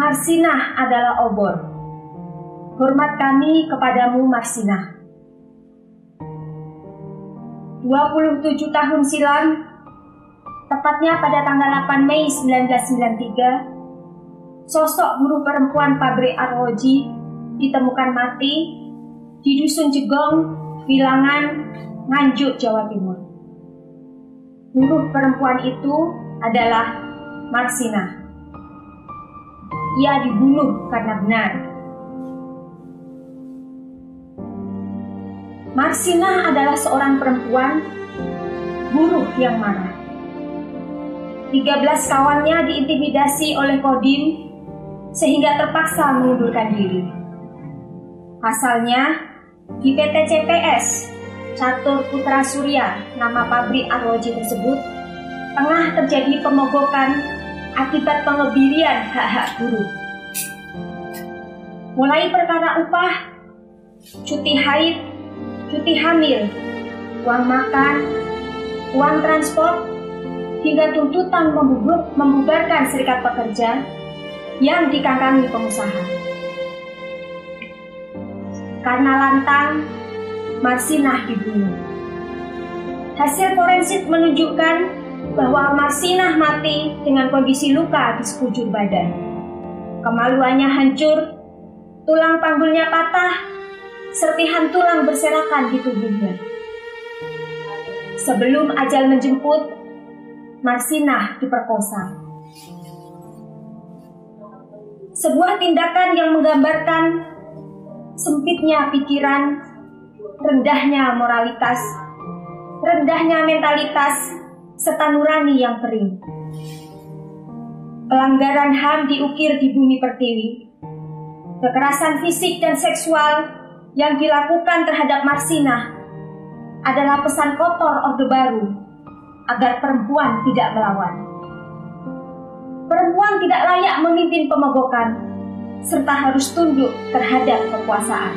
Marsinah adalah obor. Hormat kami kepadamu Marsinah. 27 tahun silam, tepatnya pada tanggal 8 Mei 1993, sosok buruh perempuan pabrik arloji ditemukan mati di Dusun Jegong, Wilangan, Nganjuk, Jawa Timur. Buruh perempuan itu adalah Marsina. Ia dibunuh karena benar. Marsina adalah seorang perempuan buruh yang marah. 13 kawannya diintimidasi oleh Kodim sehingga terpaksa mengundurkan diri. Pasalnya, di PT CPS, Catur Putra Surya, nama pabrik arloji tersebut, tengah terjadi pemogokan akibat pengebirian hak-hak buruh. Mulai perkara upah, cuti haid, cuti hamil, uang makan, uang transport, hingga tuntutan membubarkan serikat pekerja yang dikangkangi pengusaha. Karena lantang, Marsinah dibunuh. Hasil forensik menunjukkan bahwa Marsinah mati dengan kondisi luka di sekujur badan. Kemaluannya hancur, tulang panggulnya patah, serpihan tulang berserakan di tubuhnya. Sebelum ajal menjemput, Marsinah diperkosa. Sebuah tindakan yang menggambarkan sempitnya pikiran, rendahnya moralitas, rendahnya mentalitas, serta nurani yang kering. Pelanggaran HAM diukir di bumi pertiwi. Kekerasan fisik dan seksual yang dilakukan terhadap Marsina adalah pesan kotor Orde Baru agar perempuan tidak melawan. Perempuan tidak layak memimpin pemogokan serta harus tunduk terhadap kekuasaan.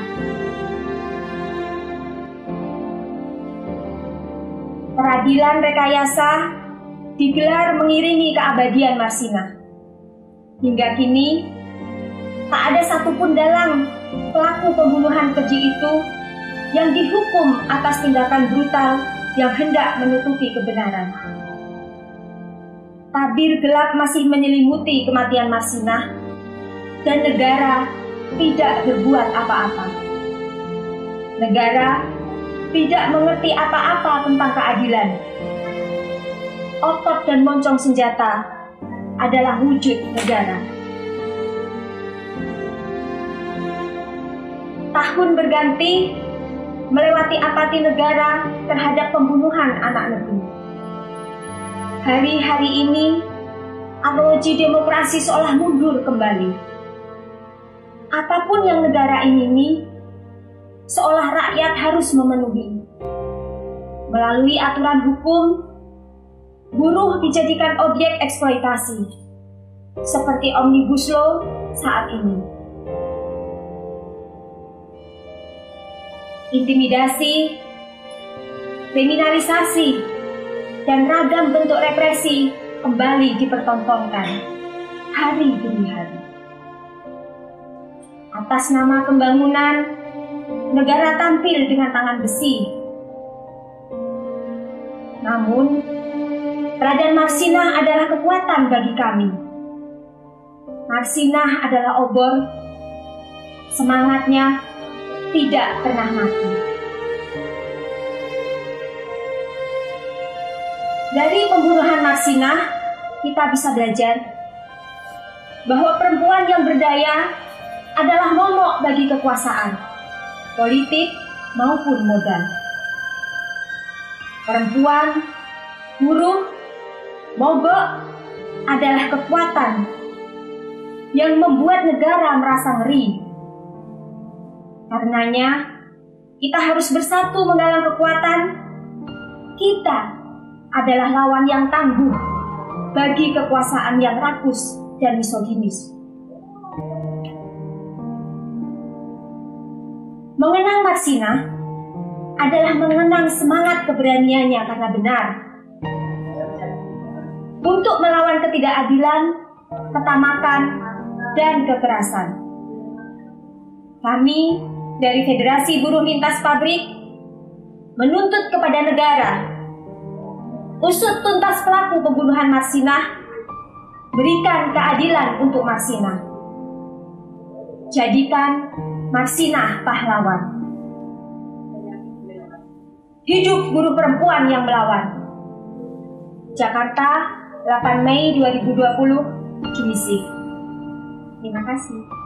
Peradilan rekayasa digelar mengiringi keabadian Marsina. Hingga kini, tak ada satupun dalam pelaku pembunuhan keji itu yang dihukum atas tindakan brutal yang hendak menutupi kebenaran. Tabir gelap masih menyelimuti kematian Marsina dan negara tidak berbuat apa-apa. Negara tidak mengerti apa-apa tentang keadilan. Otot dan moncong senjata adalah wujud negara. Tahun berganti melewati apati negara terhadap pembunuhan anak negeri. Hari-hari ini, analogi demokrasi seolah mundur kembali. Apa pun yang negara ini seolah rakyat harus memenuhi. Melalui aturan hukum, buruh dijadikan objek eksploitasi, seperti Omnibus Law saat ini. Intimidasi, kriminalisasi, dan ragam bentuk represi kembali dipertontonkan hari demi hari. Atas nama pembangunan negara tampil dengan tangan besi. Namun, keadaan Marsinah adalah kekuatan bagi kami. Marsinah adalah obor, semangatnya tidak pernah mati. Dari pembunuhan Marsinah, kita bisa belajar bahwa perempuan yang berdaya adalah momok bagi kekuasaan politik maupun modal. Perempuan, buruh, mogok adalah kekuatan yang membuat negara merasa ngeri. Karenanya, kita harus bersatu menggalang kekuatan. Kita adalah lawan yang tangguh bagi kekuasaan yang rakus dan misoginis. Mengenang Marsina adalah mengenang semangat keberaniannya karena benar. Untuk melawan ketidakadilan, ketamakan, dan kekerasan. Kami dari Federasi Buruh Lintas Pabrik menuntut kepada negara usut tuntas pelaku pembunuhan Marsinah, berikan keadilan untuk Marsinah. Jadikan Marsinah pahlawan. Hidup buruh perempuan yang melawan. Jakarta, 8 Mei 2020, Kimisik. Terima kasih.